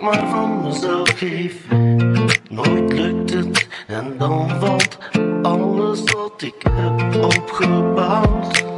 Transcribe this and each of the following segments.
maar van mezelf geef. Nooit lukt het en dan valt alles wat ik heb opgebouwd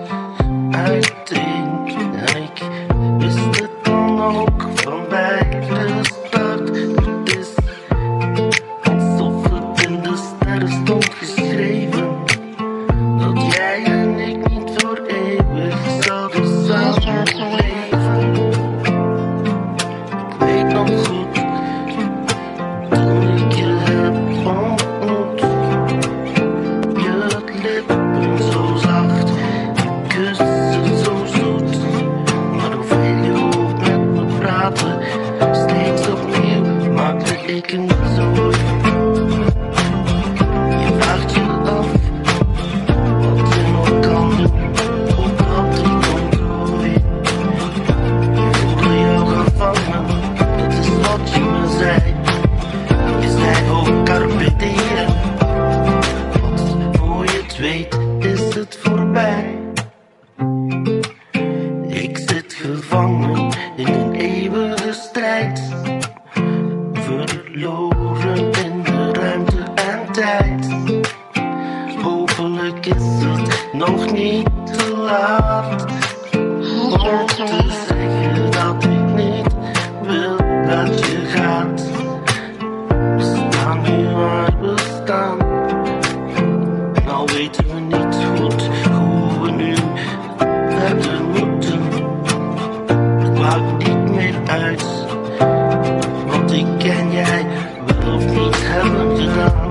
weet is het voorbij. Ik zit gevangen in een eeuwige strijd, verloren in de ruimte en tijd. Hopelijk is het nog niet te laat om te zeggen dat ik niet wil dat je gaat. Al weten we niet goed hoe we nu verder moeten. Het maakt niet meer uit, want ik ken jij wel of niet hebben gedaan.